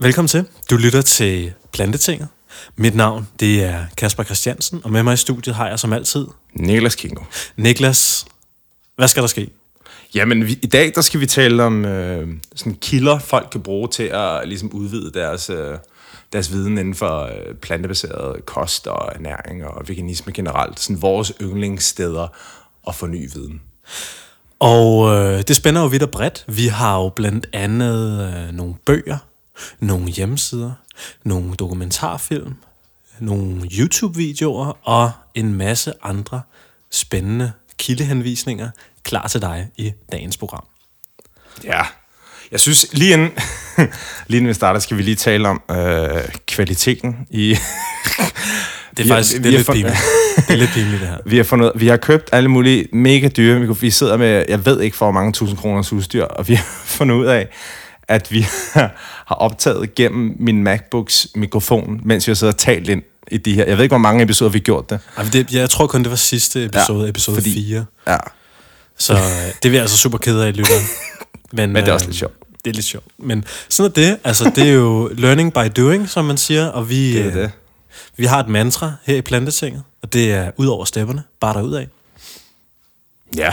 Velkommen til. Du lytter til Plantetinget. Mit navn, det er Kasper Christiansen, og med mig i studiet har jeg som altid Niklas Kingo. Niklas. Hvad skal der ske? Jamen, vi, i dag der skal vi tale om øh, sådan kilder, folk kan bruge til at ligesom udvide deres, øh, deres viden inden for øh, plantebaseret kost og ernæring og veganisme generelt. Sådan vores yndlingssteder at få ny viden. Og øh, det spænder jo vidt og bredt. Vi har jo blandt andet øh, nogle bøger, nogle hjemmesider, nogle dokumentarfilm, nogle YouTube-videoer og en masse andre spændende kildehenvisninger klar til dig i dagens program. Ja, jeg synes lige inden, lige inden vi starter, skal vi lige tale om øh, kvaliteten i... Det er faktisk vi det er lidt pinligt. Det er lidt pinligt, det her. Vi har, fundet, vi har købt alle mulige mega dyre. Vi sidder med, jeg ved ikke for hvor mange tusind kroners udstyr, og vi har fundet ud af, at vi har optaget gennem min MacBooks mikrofon, mens har siddet og talt ind i de her. Jeg ved ikke, hvor mange episoder vi har gjort det. Ej, det jeg tror kun, det var sidste episode, ja, episode fordi- 4. Ja. Så øh, det er vi altså super ked af, lytter. Men, Men det er også lidt sjovt. Det er lidt sjovt. Men sådan er det. Altså, det er jo learning by doing, som man siger. Og vi, Det er øh, det. vi har et mantra her i Plantetinget, og det er ud over stepperne, bare derudad. Ja.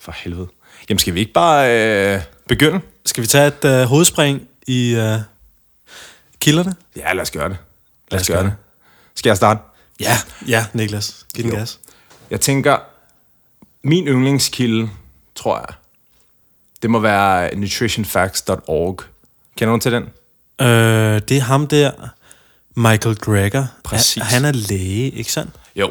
For helvede. Jamen, skal vi ikke bare øh, begynde? Skal vi tage et øh, hovedspring i øh, kilderne? Ja, lad os gøre det. Lad os gøre det. Skal jeg starte? Ja, ja, Niklas. Giv den gas. Jeg tænker, min yndlingskilde, tror jeg, det må være nutritionfacts.org. Kender nogen til den? Øh, det er ham der, Michael Greger. Præcis. Han er læge, ikke sandt? Jo.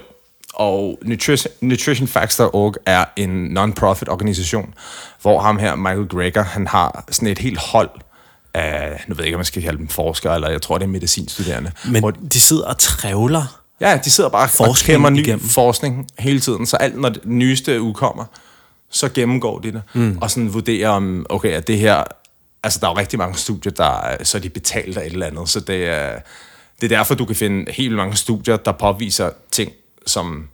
Og nutrition, nutritionfacts.org er en non-profit organisation, hvor ham her, Michael Greger, han har sådan et helt hold af, nu ved jeg ikke, om man skal kalde dem forskere, eller jeg tror, det er medicinstuderende. Men hvor, de sidder og trævler. ja, de sidder bare og Forskning kæmmer ny igennem. forskning hele tiden, så alt, når det nyeste udkommer, så gennemgår de det, mm. og sådan vurderer om, okay, at det her, altså der er jo rigtig mange studier, der er- så er de betalt af et eller andet, så det er, det er derfor, du kan finde helt mange studier, der påviser ting, som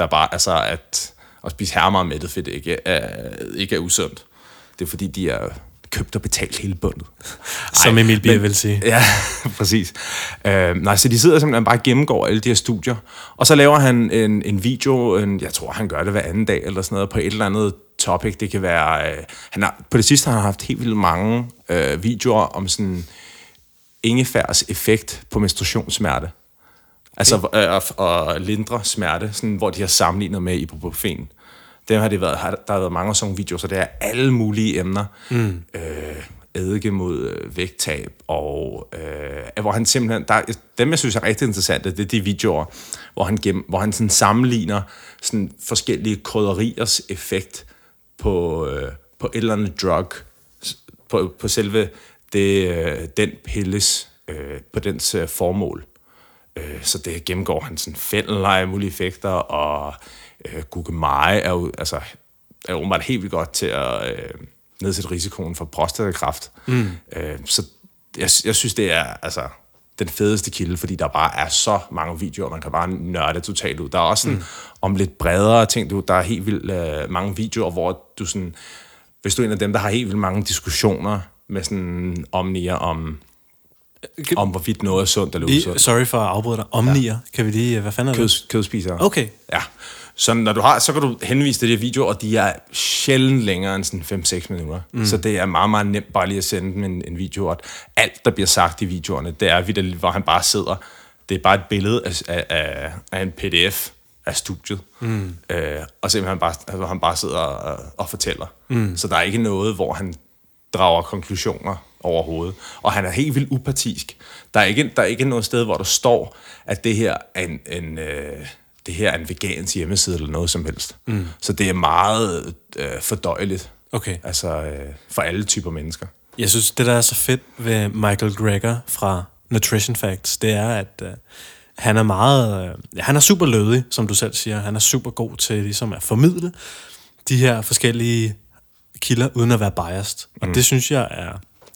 der bare, altså at at spise hermer og mættet fedt ikke er, ikke er usundt. Det er fordi, de er købt og betalt hele bundet. Som Emil Bier vil sige. Ja, præcis. Øh, nej, så de sidder simpelthen bare og gennemgår alle de her studier, og så laver han en, en video, en, jeg tror, han gør det hver anden dag eller sådan noget, på et eller andet topic. Det kan være, øh, han har, på det sidste har han haft helt vildt mange øh, videoer om sådan ingefærs effekt på menstruationssmerte. Altså øh, at, at lindre smerte, sådan, hvor de har sammenlignet med ibuprofen. Dem har det været, har, der har været mange af sådan nogle videoer, så det er alle mulige emner. Mm. Øh, eddike mod øh, vægttab, og øh, hvor han simpelthen, der, er- dem jeg synes er rigtig interessante, det er de videoer, hvor han, gennem, hvor han sådan sammenligner sådan forskellige krydderiers effekt på, øh, på et eller andet drug, på, på selve det, øh, den pilles, øh, på dens øh, formål. Øh, så det gennemgår han sådan fændelleje mulige effekter, og øh, guggemai er jo, altså, er åbenbart helt vildt godt til at øh, nedsætte risikoen for prostatakræft. Mm. Øh, så jeg, jeg synes, det er altså, den fedeste kilde, fordi der bare er så mange videoer, man kan bare nørde totalt ud. Der er også sådan, mm. om lidt bredere ting, du, der er helt vildt øh, mange videoer, hvor du sådan, hvis du er en af dem, der har helt vildt mange diskussioner med sådan omnier om, om hvorvidt noget er sundt eller usundt. sorry for at afbryde dig. Omnier. Kan vi lige... Hvad fanden er det? Kød, kødspisere. Okay. Ja. Så når du har, så kan du henvise til de her videoer, og de er sjældent længere end sådan 5-6 minutter. Mm. Så det er meget, meget nemt bare lige at sende dem en, en video, og alt, der bliver sagt i videoerne, det er vitterligt, hvor han bare sidder. Det er bare et billede af, af, af, en pdf af studiet. Mm. Øh, og simpelthen bare, hvor han bare sidder og, og fortæller. Mm. Så der er ikke noget, hvor han drager konklusioner overhovedet. Og han er helt vildt upartisk. Der er ikke, der er ikke noget sted, hvor der står, at det her er en, en, øh, det her er en vegansk hjemmeside eller noget som helst. Mm. Så det er meget øh, fordøjeligt. Okay. Altså øh, for alle typer mennesker. Jeg synes, det der er så fedt ved Michael Greger fra Nutrition Facts, det er, at øh, han er meget... Øh, han er super lødig, som du selv siger. Han er super god til ligesom at formidle de her forskellige kilder, uden at være biased. Og mm. det synes jeg er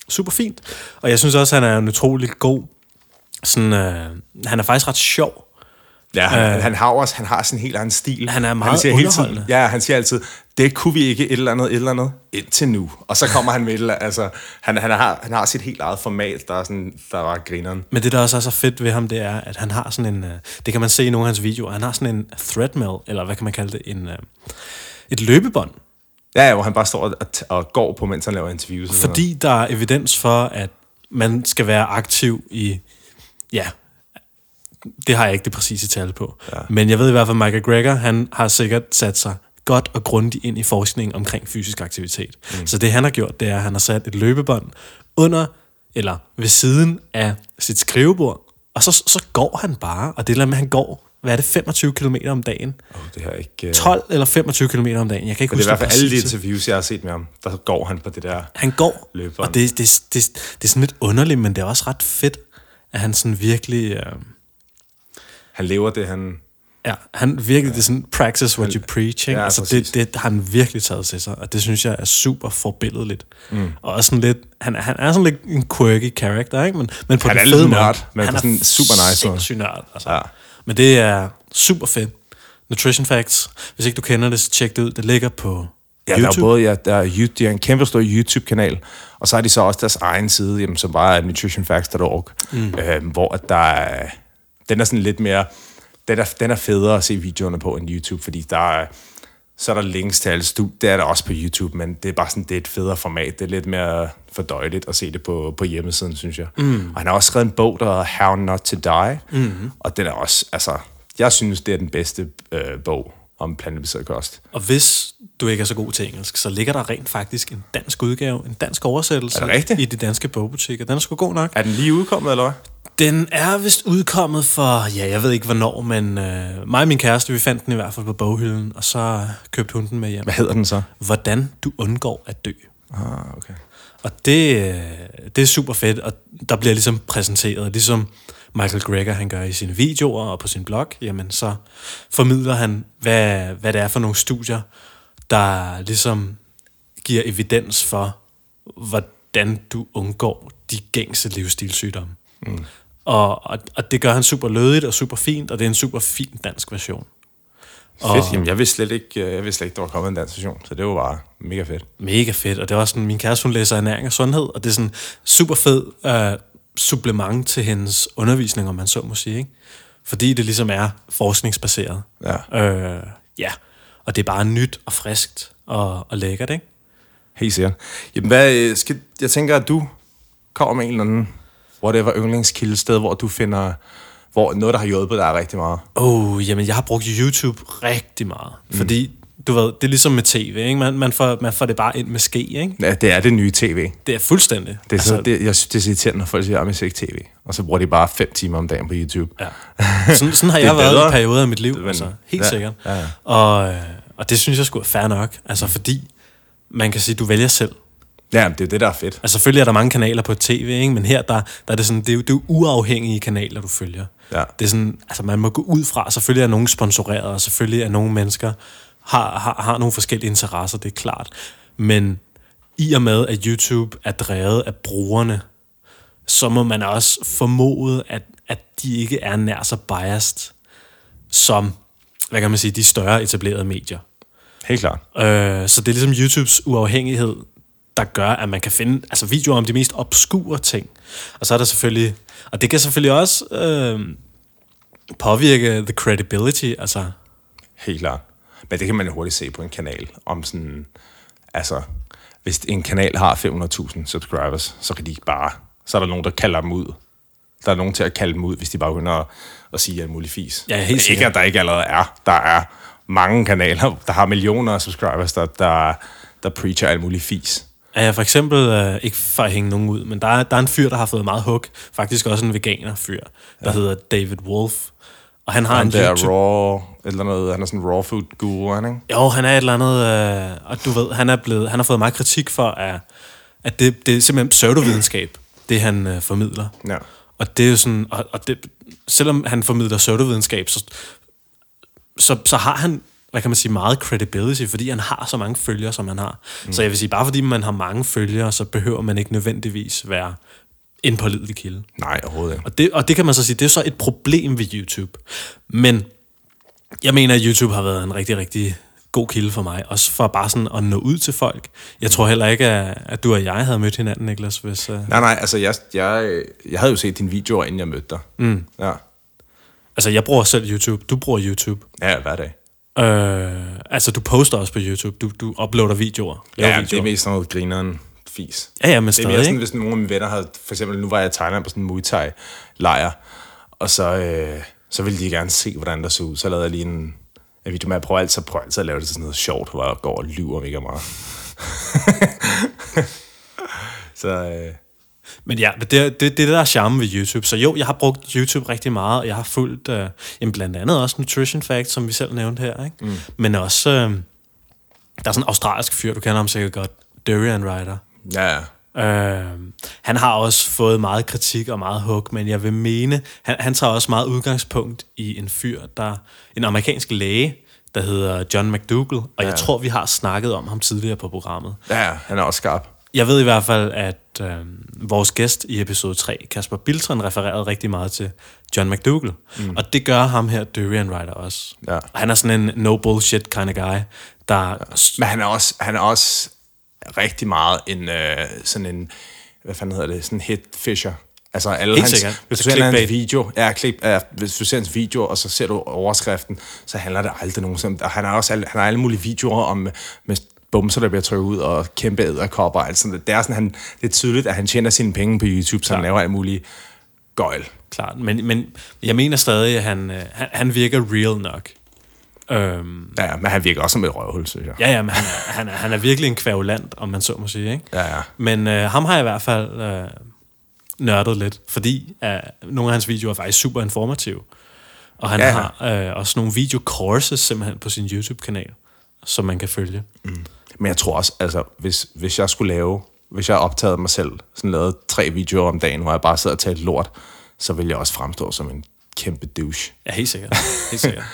super fint. Og jeg synes også, at han er en utrolig god... Sådan, øh, han er faktisk ret sjov. Ja, han, øh, han har også han har sådan en helt anden stil. Han er meget han siger hele tiden. Ja, han siger altid, det kunne vi ikke et eller andet, et eller andet, indtil nu. Og så kommer han med altså, han, han, har, han har sit helt eget format, der er, sådan, der var grineren. Men det, der også er så fedt ved ham, det er, at han har sådan en... øh, Det kan man se i nogle af hans videoer. Han har sådan en threadmill, eller hvad kan man kalde det? En, øh, et løbebånd. Ja, ja, hvor han bare står og, og går på, mens han laver interviews. og sådan noget. Fordi der er evidens for, at man skal være aktiv i... Ja, det har jeg ikke det præcise tal på. Ja. Men jeg ved i hvert fald, at Michael Greger, han har sikkert sat sig godt og grundigt ind i forskningen omkring fysisk aktivitet. Mm. Så det han har gjort, det er, at han har sat et løbebånd under, eller ved siden af sit skrivebord, og så, så går han bare, og det er med, at han går, hvad er det, 25 km om dagen? Oh, det har ikke... Uh... 12 eller 25 km om dagen, jeg kan ikke Men det er i huske hvert fald alle de interviews, jeg har set med ham, der går han på det der... Han går, Løbebånd. og det, det, det, det er sådan lidt underligt, men det er også ret fedt, at han sådan virkelig... Øh, Han lever det, han... Ja, han virkelig, det er sådan, practice what you preach, ikke? Ja, altså præcis. det, det har han virkelig taget til sig, og det synes jeg er super forbilledeligt. Mm. Og også sådan lidt, han, han er sådan lidt en quirky character, ikke? Men, men på Han den er lidt fede nørd, måde. men han på sådan en super nice måde. nørd, altså. Ja. Men det er super fedt. Nutrition Facts, hvis ikke du kender det, så tjek det ud. Det ligger på Ja, der er YouTube. både, ja, der er, You- de har en kæmpe stor YouTube-kanal, og så har de så også deres egen side, jamen, som bare er nutritionfacts.org, mm. øh, hvor at der er, den er sådan lidt mere, den er, den er federe at se videoerne på end YouTube, fordi der er, så er der links til alle studier, det er der også på YouTube, men det er bare sådan, det er et federe format, det er lidt mere fordøjeligt at se det på, på hjemmesiden, synes jeg. Mm. Og han har også skrevet en bog, der hedder How Not To Die, mm. og den er også, altså, jeg synes, det er den bedste øh, bog om plantebaseret kost. Og hvis du ikke er så god til engelsk, så ligger der rent faktisk en dansk udgave, en dansk oversættelse Er i de danske bogbutikker. Den er sgu god nok. Er den lige udkommet, eller hvad? Den er vist udkommet for, ja, jeg ved ikke hvornår, men øh, mig og min kæreste, vi fandt den i hvert fald på boghylden, og så købte hun den med hjem. Hvad hedder den så? Hvordan du undgår at dø. Ah, okay. Og det, øh, det er super fedt, og der bliver ligesom præsenteret, ligesom Michael Greger han gør i sine videoer og på sin blog, jamen så formidler han, hvad, hvad det er for nogle studier, der ligesom giver evidens for, hvordan du undgår de gængse livsstilssygdomme. Mm. Og, og, og det gør han super lødigt og super fint, og det er en super fin dansk version. Fedt. Jamen, jeg vidste slet ikke, øh, jeg vidste slet ikke, der var kommet en dansk station, så det var bare mega fedt. Mega fedt, og det også sådan, min kæreste, hun læser ernæring og sundhed, og det er sådan super fed uh, supplement til hendes undervisning, om man så må sige, ikke? Fordi det ligesom er forskningsbaseret. Ja. Øh, ja, og det er bare nyt og friskt og, og lækkert, ikke? Helt sikkert. Jamen, hvad, øh, skal, jeg tænker, at du kommer med en eller anden, whatever, yndlingskilde sted, hvor du finder, hvor noget, der har hjulpet dig rigtig meget. Oh, jamen, jeg har brugt YouTube rigtig meget, mm. fordi, du ved, det er ligesom med tv, ikke? Man, man, får, man får det bare ind med ske, ikke? Ja, det er det nye tv. Det er fuldstændig. Det er altså, så, det, jeg synes, det er så irriterende, når folk siger, at jeg ikke tv. Og så bruger de bare fem timer om dagen på YouTube. Ja. Sådan, sådan har jeg været bedre. i perioder af mit liv, Men- altså. Helt ja, sikkert. ja, ja. Og, øh, og det synes jeg skulle er fair nok. Altså fordi, man kan sige, du vælger selv. Ja, det er det, der er fedt. Altså selvfølgelig er der mange kanaler på tv, ikke? men her der, der er det sådan, det er, det er uafhængige kanaler, du følger. Ja. Det er sådan, altså man må gå ud fra, selvfølgelig er nogen sponsoreret, og selvfølgelig er nogle mennesker har, har, har nogle forskellige interesser, det er klart. Men i og med, at YouTube er drevet af brugerne, så må man også formode, at, at de ikke er nær så biased som, hvad kan man sige, de større etablerede medier. Helt klart. Øh, så det er ligesom YouTubes uafhængighed, der gør, at man kan finde altså videoer om de mest obskure ting. Og så er der selvfølgelig, og det kan selvfølgelig også øh, påvirke the credibility, altså Helt klart. Men det kan man jo hurtigt se på en kanal, om sådan, altså, hvis en kanal har 500.000 subscribers, så kan de ikke bare, så er der nogen, der kalder dem ud. Der er nogen til at kalde dem ud, hvis de bare begynder at, at sige alt muligt fis. Ja, helt Men Ikke, sikkert. at der ikke allerede er. Der er mange kanaler, der har millioner af subscribers, der, der, der preacher alt muligt fis. Er jeg for eksempel, øh, ikke for at hænge nogen ud, men der er, der er en fyr, der har fået meget hug, faktisk også en veganer fyr, der ja. hedder David Wolf. Og han har Han en der YouTube... raw, eller noget, han er sådan en raw food guru, han, ikke? Jo, han er et eller andet, øh, og du ved, han er blevet, han har fået meget kritik for, at, at det, det er simpelthen pseudovidenskab, det han øh, formidler. Ja. Og det er jo sådan, og, og det, selvom han formidler pseudovidenskab, så, så, så har han, hvad kan man sige, meget credibility, fordi han har så mange følgere, som han har. Mm. Så jeg vil sige, bare fordi man har mange følgere, så behøver man ikke nødvendigvis være en pålidelig kilde. Nej, overhovedet ikke. Og det, og det kan man så sige, det er så et problem ved YouTube. Men jeg mener, at YouTube har været en rigtig, rigtig god kilde for mig. Også for bare sådan at nå ud til folk. Jeg tror heller ikke, at, at du og jeg havde mødt hinanden, Niklas, hvis... Uh... Nej, nej, altså jeg, jeg, jeg havde jo set dine videoer, inden jeg mødte dig. Mm. Ja. Altså, jeg bruger selv YouTube. Du bruger YouTube. Ja, hver dag. Øh, altså, du poster også på YouTube. Du, du uploader videoer. Ja, videoer. det er mest sådan noget grineren fis. Ja, ja, men Det er mere stadig, sådan, ikke? hvis nogle af mine venner havde, for eksempel nu var jeg i Thailand på sådan en Muay Thai lejr, og så, øh, så ville de gerne se, hvordan der så ud. Så lavede jeg lige en, en video med, at prøve altid, prøve altid at lave det til sådan noget sjovt, hvor jeg går og lyver mega meget. så øh, Men ja, det, det, det er det, der er charme ved YouTube. Så jo, jeg har brugt YouTube rigtig meget, og jeg har fulgt øh, jamen blandt andet også Nutrition Facts, som vi selv nævnte her. Ikke? Mm. Men også, øh, der er sådan en australsk fyr, du kender ham sikkert godt, Durian Rider. ja, ja. Øh, han har også fået meget kritik og meget hug, men jeg vil mene, han, han tager også meget udgangspunkt i en fyr, der en amerikansk læge, der hedder John McDougall, og ja. jeg tror, vi har snakket om ham tidligere på programmet. ja, han er også skarp. Jeg ved i hvert fald, at øh, vores gæst i episode 3, Kasper Biltron, refererede rigtig meget til John McDougall. Mm. Og det gør ham her, Durian Rider, også. Ja. Og Han er sådan en no bullshit kind of guy, der... Ja. Men han er også, han er også rigtig meget en, øh, sådan en, hvad fanden hedder det, sådan en hit fisher. Altså alle Helt hans, sikkert. hvis du Altså ser hans video, ja, klip, ja, hvis du ser hans video, og så ser du overskriften, så handler det aldrig nogensinde. Og han har også alle, han har alle mulige videoer om med bumser, der bliver trykket ud, og kæmpe æderkopper og alt sådan noget. Det er, sådan, han, det er tydeligt, at han tjener sine penge på YouTube, så han laver alt muligt gøjl. Klart, men, men jeg mener stadig, at han, øh, han, han virker real nok. Øhm, Ja, men han virker også som et røvhul, synes jeg. ja, ja, men han er, han, er, han er virkelig en kvævulant, om man så må sige. Ikke? Ja, ja. Men øh, ham har jeg i hvert fald øh, nørdet lidt, fordi øh, nogle af hans videoer er faktisk super informative. Og han Ja, ja. ja. har øh, også nogle video-courses simpelthen på sin YouTube-kanal, som man kan følge. Men jeg tror også, altså, hvis, hvis jeg skulle lave, hvis jeg optagede mig selv, sådan lavet tre videoer om dagen, hvor jeg bare sidder og taler lort, så ville jeg også fremstå som en kæmpe douche. Ja, helt sikkert. Helt sikkert.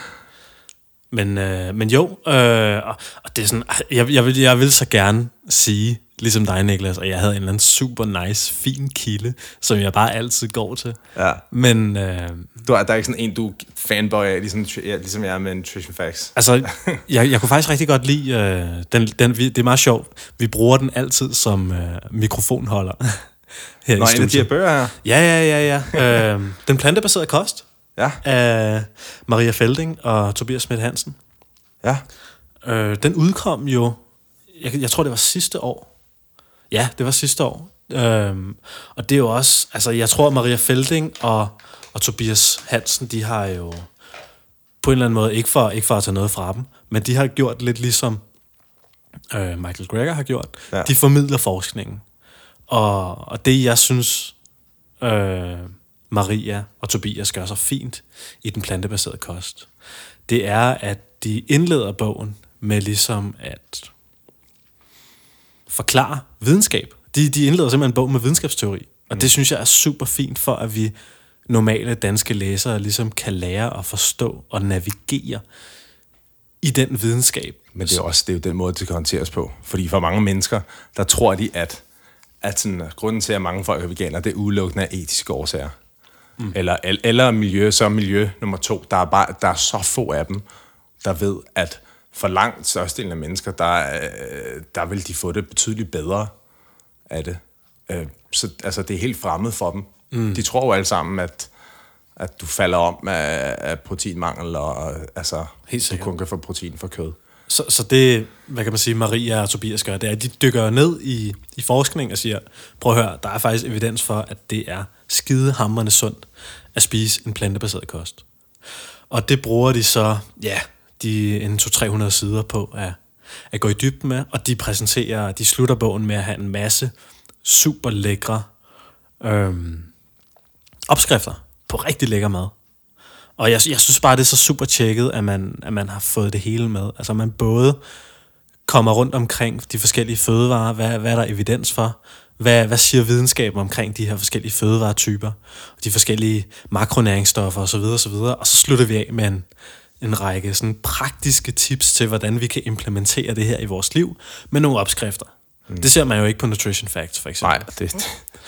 Men, øh, men jo, øh, og, og det er sådan, jeg, jeg, vil, jeg vil så gerne sige, ligesom dig, Niklas, at jeg havde en eller anden super nice, fin kilde, som jeg bare altid går til. Ja. Men øh, Du er, der er ikke sådan en, du fanboy af, ligesom, ja, ligesom jeg er med Nutrition Facts. altså, jeg, jeg kunne faktisk rigtig godt lide, øh, den, den, vi- det er meget sjovt, vi bruger den altid som øh, mikrofonholder her Nå, i af de her studiet. bøger her. Ja, ja, ja, ja. øh, den plantebaserede kost Ja, af Maria Felding og Tobias Schmidt Hansen. ja. Øh, den udkom jo, jeg, jeg tror det var sidste år. Ja, det var sidste år. Øhm, og det er jo også, altså jeg tror Maria Felding og, og Tobias Hansen, de har jo på en eller anden måde, ikke for, ikke for at tage noget fra dem, men de har gjort lidt ligesom øh, Michael Greger har gjort. Ja. De formidler forskningen. Og, og det jeg synes, øh, Maria og Tobias gør så fint i den plantebaserede kost, det er, at de indleder bogen med ligesom at forklare videnskab. De, de indleder simpelthen en bog med videnskabsteori. Og det synes jeg er super fint for, at vi normale danske læsere ligesom kan lære at forstå og navigere i den videnskab. Men det er, også, det er jo den måde, det kan håndteres på. Fordi for mange mennesker, der tror de, at, at sådan, grunden til, at mange folk er veganer, det er udelukkende af etiske årsager. Mm. Eller, el- eller miljø, så er miljø nummer to. Der er, bare, der er så få af dem, der ved, at for langt størstedelen af mennesker, der, øh, der vil de få det betydeligt bedre af det. Øh, så altså, det er helt fremmed for dem. Mm. De tror jo alle sammen, at, at du falder om af, af proteinmangel, og altså, Helt du kun kan få protein fra kød. Så, så det, hvad kan man sige, Maria og Tobias gør, det er, at de dykker ned i, i forskning og siger, prøv at høre, der er faktisk evidens for, at det er skidehammerende sundt at spise en plantebaseret kost. Og det bruger de så, ja, de en 200-300 sider på at, at gå i dybden med, og de præsenterer, de slutter bogen med at have en masse super lækre øhm, opskrifter på rigtig lækker mad. Og jeg, jeg synes bare, det er så super tjekket, at man, at man har fået det hele med. Altså man både kommer rundt omkring de forskellige fødevarer, hvad, hvad er der evidens for, hvad, hvad siger videnskaben omkring de her forskellige fødevaretyper, og de forskellige makronæringsstoffer osv. osv. Og så slutter vi af med en, en række sådan praktiske tips til, hvordan vi kan implementere det her i vores liv med nogle opskrifter. Mm. Det ser man jo ikke på Nutrition Facts, for eksempel. Nej, det, det,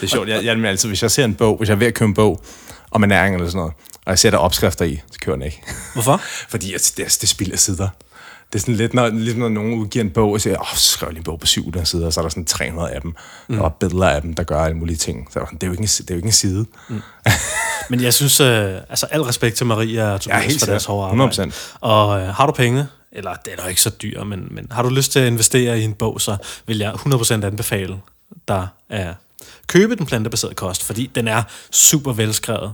det er sjovt. Jeg, jeg, altid, hvis jeg ser en bog, hvis jeg er ved at købe en bog om ernæring eller sådan noget, og jeg ser der er opskrifter i, så køber jeg den ikke. Hvorfor? Fordi det, det spilder sider. Det er sådan lidt, når, ligesom når nogen udgiver en bog, og siger, åh, skriver jeg lige en bog på 700 sider, og så er der sådan 300 af dem, mm. og billeder af dem, der gør alle mulige ting. Så det er jo ikke en, det er jo ikke en side. Mm. Men jeg synes, øh, altså al respekt til Maria og Tobias helt for deres hårde arbejde. 100%. Og øh, har du penge, eller det er da ikke så dyr, men, men har du lyst til at investere i en bog, så vil jeg 100% anbefale dig at købe den plantebaserede kost, fordi den er super velskrevet.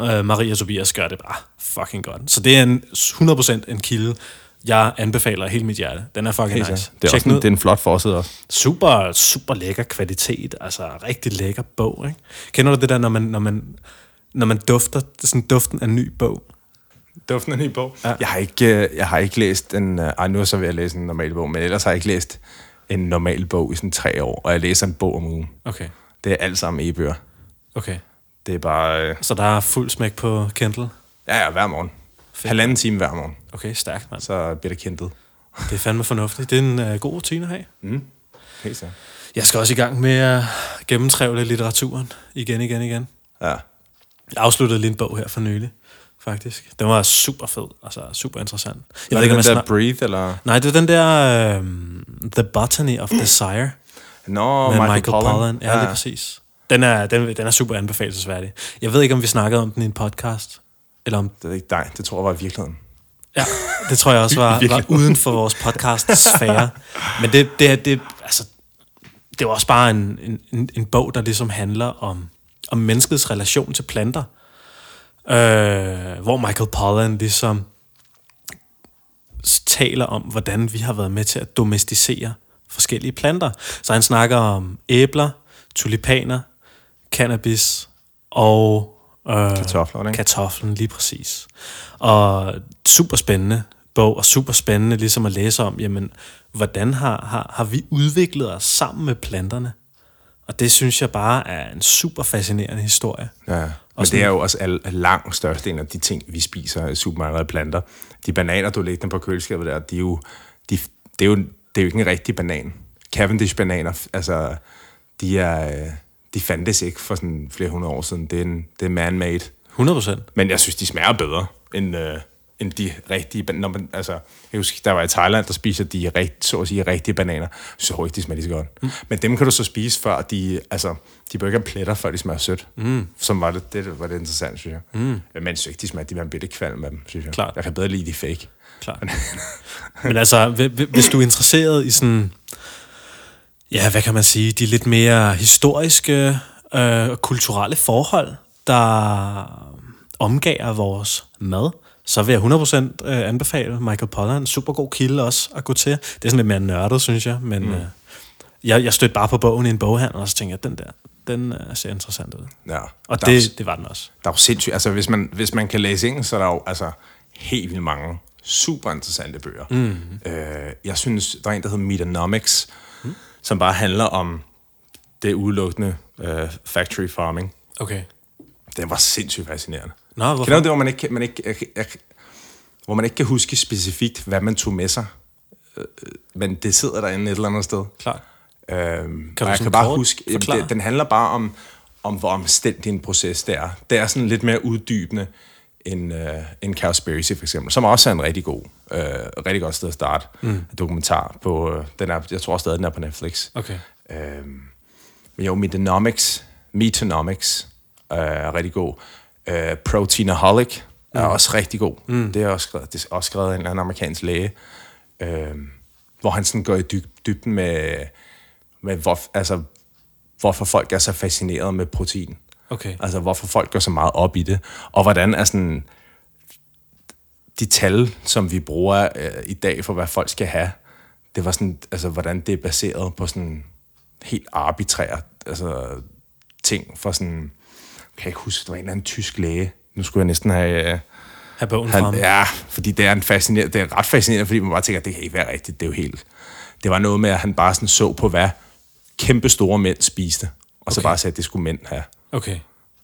Øh, Maria og Tobias gør det bare fucking godt. Så det er en 100% en kilde, jeg anbefaler af hele mit hjerte. Den er fucking Helt nice. Det er, også en, den ud. det er en flot forside også. Super, super lækker kvalitet. Altså, rigtig lækker bog, ikke? Kender du det der, når man, når man, når man dufter, er sådan duften af en ny bog? Duften af en ny bog. Ja. Ja. Jeg, har ikke, øh, jeg har ikke læst en... øh, Ej, nu er jeg så ved at læse en normal bog, men ellers har jeg ikke læst en normal bog i sådan tre år, og jeg læser en bog om ugen. Okay, Det er alt sammen e-bøger. okay. Det er bare... Øh, Så der er fuld smæk på Kindle? ja, ja, hver morgen. Halvanden time hver morgen, Okay, stærkt, mand. så bliver det kentet. Det er fandme fornuftigt. Det er en uh, god rutine at have. Mm. Helt så. Jeg skal også i gang med at gennemtrævle litteraturen igen, igen, igen. Ja. Jeg afsluttede lige en bog her for nylig, faktisk. Den var super fed, altså super interessant. Jeg Jeg ved ikke, det der snak- Breathe, eller... Nej, det er den der uh, The Botany of Desire Nå, med Michael, Michael, Pollan. Pollan. Ja, lige præcis. Den er, den, den er super anbefalesværdig. Jeg ved ikke, om vi snakkede om den i en podcast, eller om Det er ikke dig, det tror jeg var i virkeligheden. Ja, det tror jeg også var, var uden for vores podcast-sfære. Men det, det, er- det, altså, det var også bare en, en, en, bog, der ligesom handler om, om menneskets relation til planter. Øh, hvor Michael Pollan ligesom taler om, hvordan vi har været med til at domesticere forskellige planter. Så han snakker om æbler, tulipaner, cannabis og øh, Kartofler, ikke? kartoflen, lige præcis. Og super spændende bog, og super spændende ligesom at læse om, jamen, hvordan har, har, har vi udviklet os sammen med planterne? Og det synes jeg bare er en super fascinerende historie. Ja, men det er jo også al, langt størstedelen af de ting, vi spiser af supermarkeder planter. De bananer, du lægger dem på køleskabet der, de er jo, de, det, er jo, det er jo ikke en rigtig banan. Cavendish-bananer, altså, de, er, øh, de fandtes ikke for sådan flere hundrede år siden. Det er, en, det er man-made. 100 procent. Men jeg synes, de smager bedre end, øh, end de rigtige bananer. Man, altså, jeg husker, der var i Thailand, der spiser de rigt, så at sige, rigtige bananer. Så ikke, de smager lige så godt. Mm. Men dem kan du så spise, før de, altså, de bør ikke have pletter, før de smager sødt. Mm. Som var det, det var det interessant, synes jeg. Mm. Men jeg synes ikke, de smager, de var en bitte kvalm med dem, synes jeg. Klart. Jeg kan bedre lide de fake. Klart. Men altså, hvi- hvi- hvis du er interesseret i sådan, ja, hvad kan man sige, de lidt mere historiske øh, og kulturelle forhold, der omgager vores mad, så vil jeg 100% øh, anbefale Michael Pollan. En super god kilde også at gå til. Det er sådan lidt mere nørdet, synes jeg, men mm. øh, jeg, jeg stødte bare på bogen i en boghandel, og så tænkte jeg, den der, den øh, ser interessant ud. Ja. Og er jo- det, det var den også. Der er jo sindssygt, altså hvis man, hvis man kan læse engelsk, så er der jo altså helt vildt mange super interessante bøger. Mm. Øh, jeg synes, der er en, der hedder Metanomics. Som bare handler om det udelukkende øh, factory farming. Okay. Den var sindssygt fascinerende. Nå, hvorfor? Kender du det, hvor man ikke, man ikke, jeg, jeg, hvor man ikke kan huske specifikt, hvad man tog med sig? Øh, men det sidder derinde et eller andet sted. Klart. Øhm, Kan du jeg kan bare huske, forklare? det, den handler bare om, om hvor omstændig en proces det er. Det er sådan lidt mere uddybende end, øh, end Cowspiracy for eksempel, som også er en rigtig god, øh, rigtig godt sted at starte. Mm. Dokumentar på, øh, den er, jeg tror stadig, den er på Netflix. Okay. Øhm, men jo, Metanomics, Metanomics øh, er rigtig god. Øh, Proteinaholic er også rigtig god. Mm. Det, er også skrevet, det er også skrevet af en eller anden amerikansk læge, øh, hvor han sådan går i dyb, dybden med, med hvor, altså, hvorfor folk er så fascineret med protein. Okay. Altså, hvorfor folk går så meget op i det, og hvordan er sådan, de tal, som vi bruger øh, i dag for, hvad folk skal have, det var sådan, altså, hvordan det er baseret på sådan helt arbitrære altså, ting for sådan, kan jeg ikke huske, det var en eller anden tysk læge, nu skulle jeg næsten have... Øh, Have bogen han, frem. ja, fordi det er, en fascinerende, det er ret fascinerende, fordi man bare tænker, det kan ikke være rigtigt, det er jo helt... Det var noget med, at han bare sådan så på, hvad kæmpe store mænd spiste, og så Okay. bare sagde, at det skulle mænd have. Okay.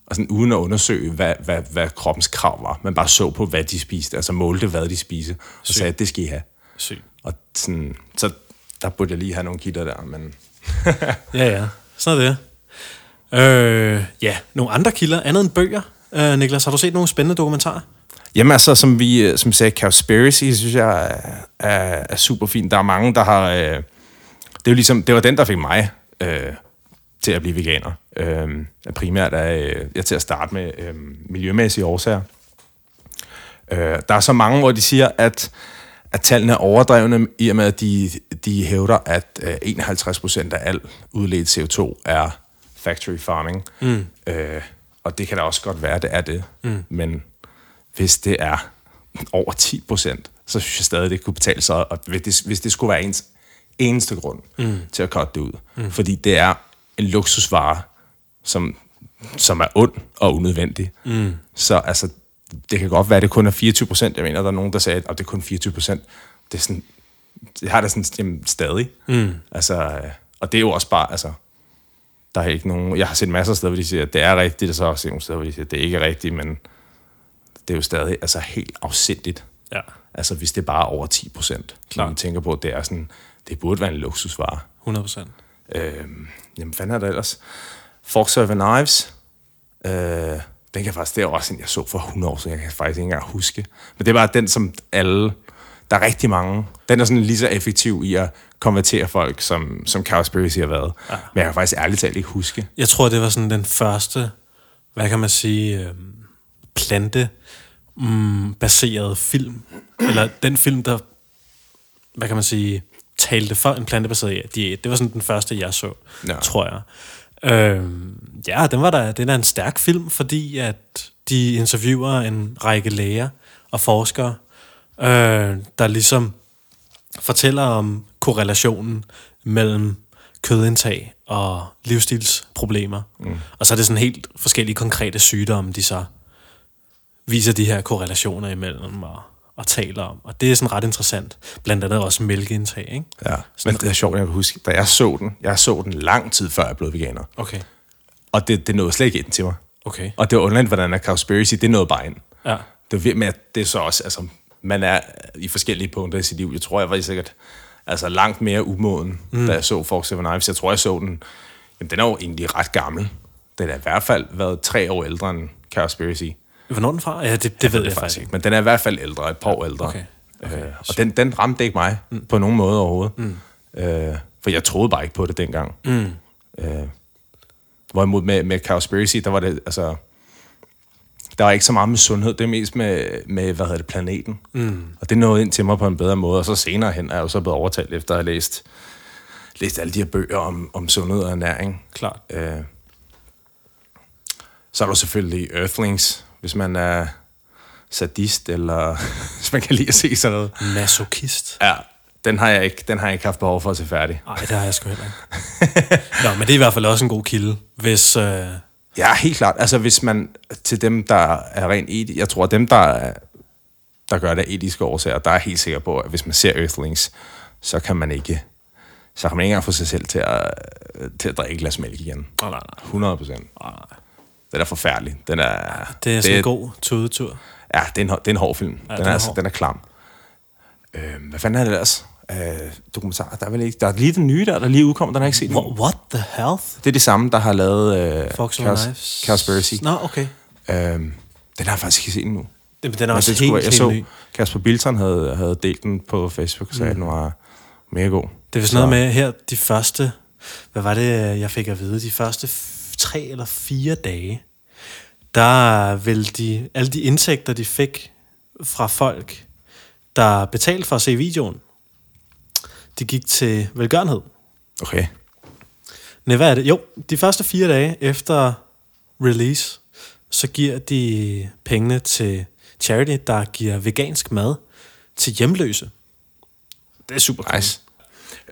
Og sådan uden at undersøge, hvad, hvad, hvad kroppens krav var. Man bare så på, hvad de spiste, altså målte, hvad de spiste, og sagde, at det skal I have. Sygt. Og sådan, så der burde jeg lige have nogle kilder der, men... Ja, ja. Sådan er det. Øh, ja, nogle andre kilder, andet end bøger. Øh, Niklas, har du set nogle spændende dokumentarer? Jamen altså, som vi, øh, som sagde, Cowspiracy, synes jeg er, er, er super fint. Der er mange, der har... Øh, det er jo ligesom, det var den, der fik mig øh, til at blive veganer. Øh, primært er øh, jeg til at starte med øh, miljømæssige årsager. Øh, der er så mange, hvor de siger, at, at tallene er overdrevne, i og med, at de, de hævder, at øh, 51% af al udledt CO2 er factory farming. Mm. Øh, og det kan da også godt være, det er det. Mm. Men hvis det er over 10 procent, så synes jeg stadig, det kunne betale sig, og hvis det, hvis det skulle være ens eneste grund mm. til at cutte det ud. Mm. Fordi det er en luksusvare, som, som er ond og unødvendig. Mm. Så altså, det kan godt være, at det kun er 24 procent. Jeg mener, der er nogen, der sagde, at det er kun 24 procent. Det er sådan, jeg har det sådan jamen, stadig. Mm. Altså, og det er jo også bare, altså, der er ikke nogen... Jeg har set masser af steder, hvor de siger, at det er rigtigt, og så også nogle steder, hvor de siger, at det ikke er rigtigt, men det er jo stadig altså, helt afsindigt. Ja. Altså, hvis det er bare over 10 procent. Når man tænker på, at det er sådan... Det burde være en luksusvare. 100 procent. Øhm, jamen, hvad er der ellers? Forks over Knives. Øh, den kan faktisk... Det er også en, jeg så for 100 år siden. Jeg kan faktisk ikke engang huske. Men det var den, som alle... Der er rigtig mange. Den er sådan lige så effektiv i at konvertere folk, som, som Cowspiracy har været. Ja. Men jeg kan faktisk ærligt talt ikke huske. Jeg tror, det var sådan den første, hvad kan man sige, øh, plante mm, baseret film. Eller den film, der, hvad kan man sige, talte for en plantebaseret diæt. Det var sådan den første, jeg så, ja. tror jeg. Øh, ja, den var der, den er en stærk film, fordi at de interviewer en række læger og forskere, øh, der ligesom fortæller om korrelationen mellem kødindtag og livsstilsproblemer. Mm. Og så er det sådan helt forskellige konkrete sygdomme, de så viser de her korrelationer imellem og, og taler om. Og det er sådan ret interessant. Blandt andet også mælkeindtag, ikke? Ja, sådan men det er sjovt, jeg kan huske, da jeg så den, jeg så den lang tid før jeg blev veganer. Okay. Og det, det nåede slet ikke ind til mig. Okay. Og det var underligt, hvordan er Cowspiracy, det nåede bare ind. Ja. Det var at det er så også, altså, man er i forskellige punkter i sit liv. Jeg tror, jeg var sikkert altså, langt mere umoden, mm. da jeg så Fox Seven Knives. Jeg tror, jeg så den, jamen, den er jo egentlig ret gammel. Den er i hvert fald været tre år ældre end Cowspiracy. Hvornår den fra? Ja, det, det, det ved jeg, jeg faktisk ikke. Men den er i hvert fald ældre, et par år ældre. Okay. okay. Øh, og den, den ramte ikke mig mm. på nogen måde overhovedet. Mm. Øh, for jeg troede bare ikke på det dengang. Mm. Øh, hvorimod med, med Cowspiracy, der var det, altså, der var ikke så meget med sundhed, det er mest med, med hvad hedder det, planeten. Mm. Og det nåede ind til mig på en bedre måde, og så senere hen er jeg jo så blevet overtalt, efter at have læst, læst alle de her bøger om, om sundhed og ernæring. Klart. Øh, så er der selvfølgelig Earthlings, hvis man er sadist, eller hvis man kan lide at se sådan noget. Masochist. Ja, den har jeg ikke, den har jeg ikke haft behov for at se færdig. Nej, det har jeg sgu heller ikke. Nå, men det er i hvert fald også en god kilde, hvis... Øh... Ja, helt klart. Altså, hvis man til dem, der er rent etisk... Jeg tror, dem, der, er, der gør det af etiske årsager, der er helt sikker på, at hvis man ser Earthlings, så kan man ikke så kan man ikke engang få sig selv til at, til at drikke et glas mælk igen. Oh, nej, nej. 100 procent. Oh, nej. Den er forfærdelig. Den er, Det er sådan en god tudetur. Ja, det er en, det er en hård film. Ja, den den, er altså, hård. den er klam. Øh, hvad fanden er det ellers? Øh, dokumentar. Der er vel ikke... Der er lige den nye der, der lige udkommer. Den har jeg ikke set. What, what the health? Det er de samme, der har lavet øh, Fox Knives. Cowspiracy. Nå, okay. Øh, den har jeg faktisk ikke set endnu. Den, den er Men også det skulle helt, jeg helt så, ny. Kasper Bilton havde, havde delt den på Facebook, sagde, at den var mega god. Det er vist Så- noget med her, de første, hvad var det, jeg fik at vide, de første tre eller fire dage, der vil de, alle de indtægter, de fik fra folk, der betalte for at se videoen, de gik til velgørenhed. Okay. Nej, hvad er det? Jo, de første fire dage efter release, så giver de pengene til charity, der giver vegansk mad til hjemløse. Det er super cool. Nice.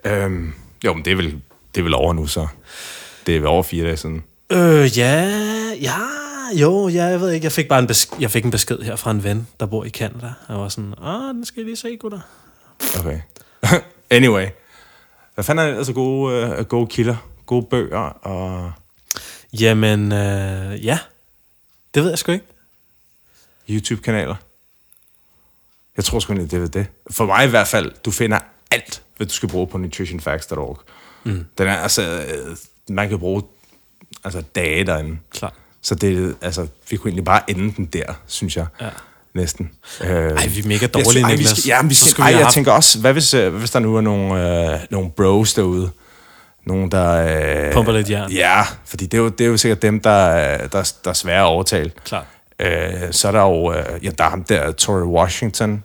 Øhm, jo, men det er, vel, det er vel over nu, så. Det er vel over fire dage siden. Øh, ja, ja, jo, ja, jeg ved ikke. Jeg fik bare en, besk- jeg fik en besked her fra en ven, der bor i Canada. Jeg var sådan, ah, den skal jeg lige se, gutter. Okay. anyway. Hvad fanden er det altså gode, øh, gode kilder? Gode bøger og Jamen, øh, ja, det ved jeg sgu ikke. YouTube-kanaler? Jeg tror sgu egentlig, det er det. For mig i hvert fald, du finder alt, hvad du skal bruge på nutritionfacts.org. Mm. Den er altså, øh, man kan bruge altså, dage derinde. Klar. Så det, altså, vi kunne egentlig bare ende den der, synes jeg. Ja. næsten. Øh, Ej, vi er mega jeg dårlige, tror- ej, vi skal, ja, vi Så skal, skulle ej, vi jeg tænker også, hvad hvis, øh, hvis der nu er nogle, øh, nogle bros derude? Nogen, der... Øh, Pumper lidt jern. Ja, fordi det er jo, det er jo sikkert dem, der, er- der, der er svære at overtale. Klart. Øh, så er der jo, øh, ja, der er ham der, Tory Washington,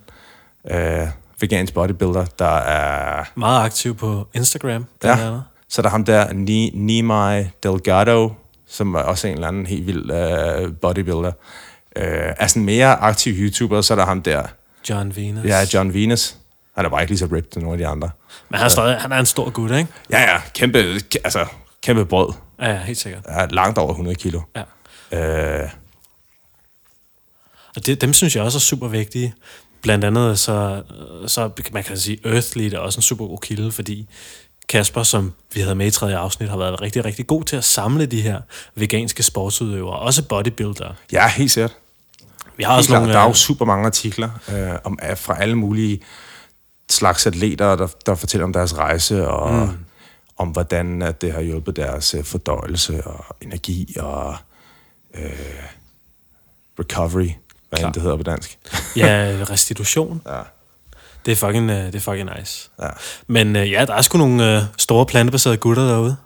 øh, vegansk bodybuilder, der er, Meget aktiv på Instagram, blandt ja, andet. Så er der ham der, Ni, Nimai Delgado, som er også en eller anden helt vild øh, bodybuilder. Øh, er sådan mere aktiv YouTuber, så er der ham der, John Venus. ja, John Venus. Han er bare ikke lige så ripped som nogle af de andre. Men han er, stadig, han er en stor gut, ikke? Ja, ja, kæmpe, kæ- altså, kæmpe brød. Ja, ja, helt sikkert. Er langt over 100 kilo. Ja. Øh, Og det, dem synes jeg også er super vigtige. Blandt andet så, så man kan sige, Earthly er også en super god kilde, fordi Kasper, som vi havde med i tredje afsnit, har været rigtig, rigtig god til at samle de her veganske sportsudøvere, også bodybuildere. ja, helt sikkert. Vi har Helt også klart, nogle... der er jo øh, super mange artikler øh, om, fra alle mulige slags atleter, der, der fortæller om deres rejse, og mm. om hvordan at det har hjulpet deres øh, fordøjelse og energi og øh, recovery, hvad end det hedder på dansk. Ja, restitution. Ja. Det er fucking, øh, det er fucking nice. Ja. Men øh, ja, der er sgu nogle øh, store plantebaserede gutter derude.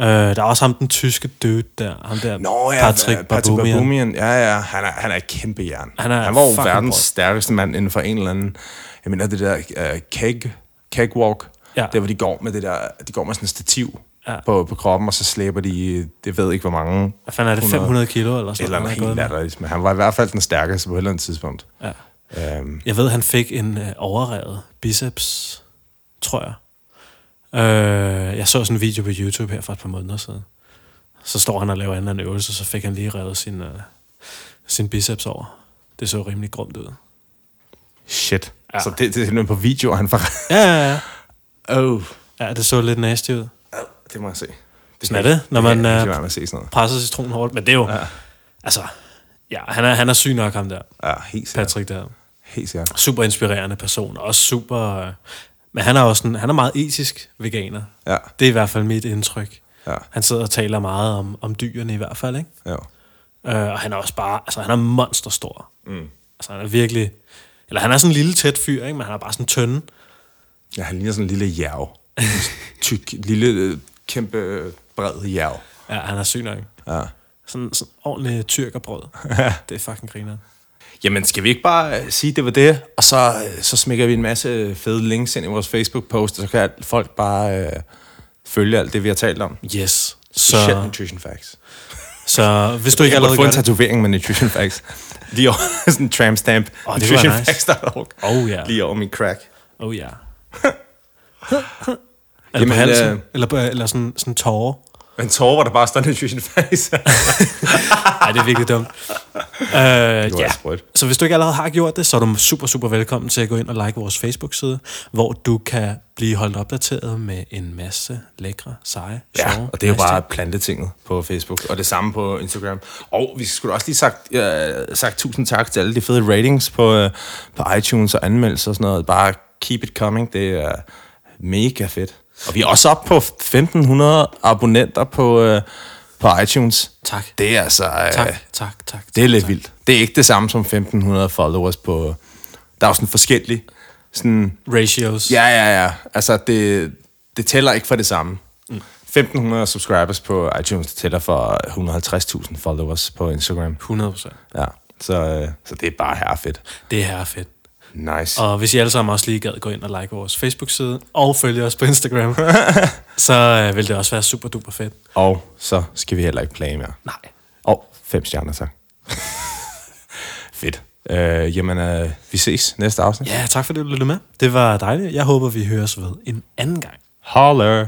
Øh, der er også ham, den tyske dude der. Ham der, Nå ja, Patrick øh, Patrick. Baboumian. Ja, ja, han er, han er et kæmpe jern. Han er han var jo verdens brød. stærkeste mand inden for en eller anden... Jeg mener, det der uh, keg, kegwalk, Ja. der hvor de går med det der, de går med sådan et stativ Ja. på, på kroppen, og så slæber de, det ved ikke hvor mange, Hvad fanden er det, 500 kilo eller sådan eller han noget er gået helt med? latterligt. Men han var i hvert fald den stærkeste på et eller andet tidspunkt. Ja. Um, Jeg ved, han fik en øh, overrevet biceps, tror jeg. Øh, jeg så sådan en video på YouTube her for et par måneder siden. Så står han og laver en eller anden øvelse, så fik han lige revet sin, øh, sin biceps over. Det så rimelig grumt ud. shit. Ja. Ja. Så det, det er simpelthen på video, han får... Ja, ja, ja. Oh. Ja, det så lidt nasty ud. Det må jeg se. Det Sådan er det, når man, se sådan noget. Presser citron hårdt, men det er jo... Ja. Altså, ja, han er, han er syg nok, ham der. Ja, helt sikkert. Patrick der. Helt sikkert. Super inspirerende person, og også super... Øh, men han er også sådan, han er meget etisk veganer. Ja. Det er i hvert fald mit indtryk. Ja. Han sidder og taler meget om, om dyrene i hvert fald, ikke? Ja. Øh, og han er også bare, altså han er monsterstor. Mm. Altså han er virkelig, eller han er sådan en lille tæt fyr, ikke? Men han er bare sådan tynd. Ja, han ligner sådan en lille jerv. En Tyk, lille, øh, kæmpe, øh, bred jerv. Ja, han er syg nok. Ja. Sådan, sådan ordentlig tyrkerbrød. det er fucking griner. Jamen, skal vi ikke bare øh, sige, det var det? Og så, øh, så smækker vi en masse fede links ind i vores Facebook-post, og så kan folk bare øh, følge alt det, vi har talt om. Yes. Så, Nutrition Facts. så hvis du ikke Jeg allerede få gør en tatovering med Nutrition Facts. Lige over sådan en tramp stamp. Kunne være nice. Nutritionfacts.org. Oh ja. Lige over min crack. Oh ja. eller Jamen, på halsen. øh, Eller, på, eller sådan, sådan tårer. En tårer, der bare står Nutrition Facts. Nej, det er virkelig dumt. Uh, var ja. Så hvis du ikke allerede har gjort det, så er du super, super velkommen til at gå ind og like vores Facebook-side, hvor du kan blive holdt opdateret med en masse lækre, seje, Ja, sjove, og det er jo bare ting. plantetinget på Facebook, og det samme på Instagram. Og vi skulle også lige sagt, øh, sagt tusind tak til alle de fede ratings på, øh, på iTunes og anmeldelser og sådan noget. Bare keep it coming, det er mega fedt. Og vi er også oppe på 1500 abonnenter på, øh, på iTunes. Tak. Det er altså... Øh, Tak, tak, tak. Det er lidt tak. vildt. Det er ikke det samme som 1500 followers på... Der er jo sådan forskellige. Sådan, Ratios. Ja, ja, ja. Altså, det, det tæller ikke for det samme. Mm. 1500 subscribers på iTunes det tæller for 150.000 followers på Instagram. 100 procent. Ja, så, øh, så det er bare her fedt. Det er fedt. Nice. Og hvis I alle sammen også lige gad gå ind og like vores Facebook-side, og følge os på Instagram, så øh, vil det også være super duper fedt. Og så skal vi heller ikke plage mere. Nej. Og fem stjerner, tak. fedt. Øh, jamen, øh, vi ses næste afsnit. Ja, tak fordi du lyttede med. Det var dejligt. Jeg håber, vi høres ved en anden gang. Holler!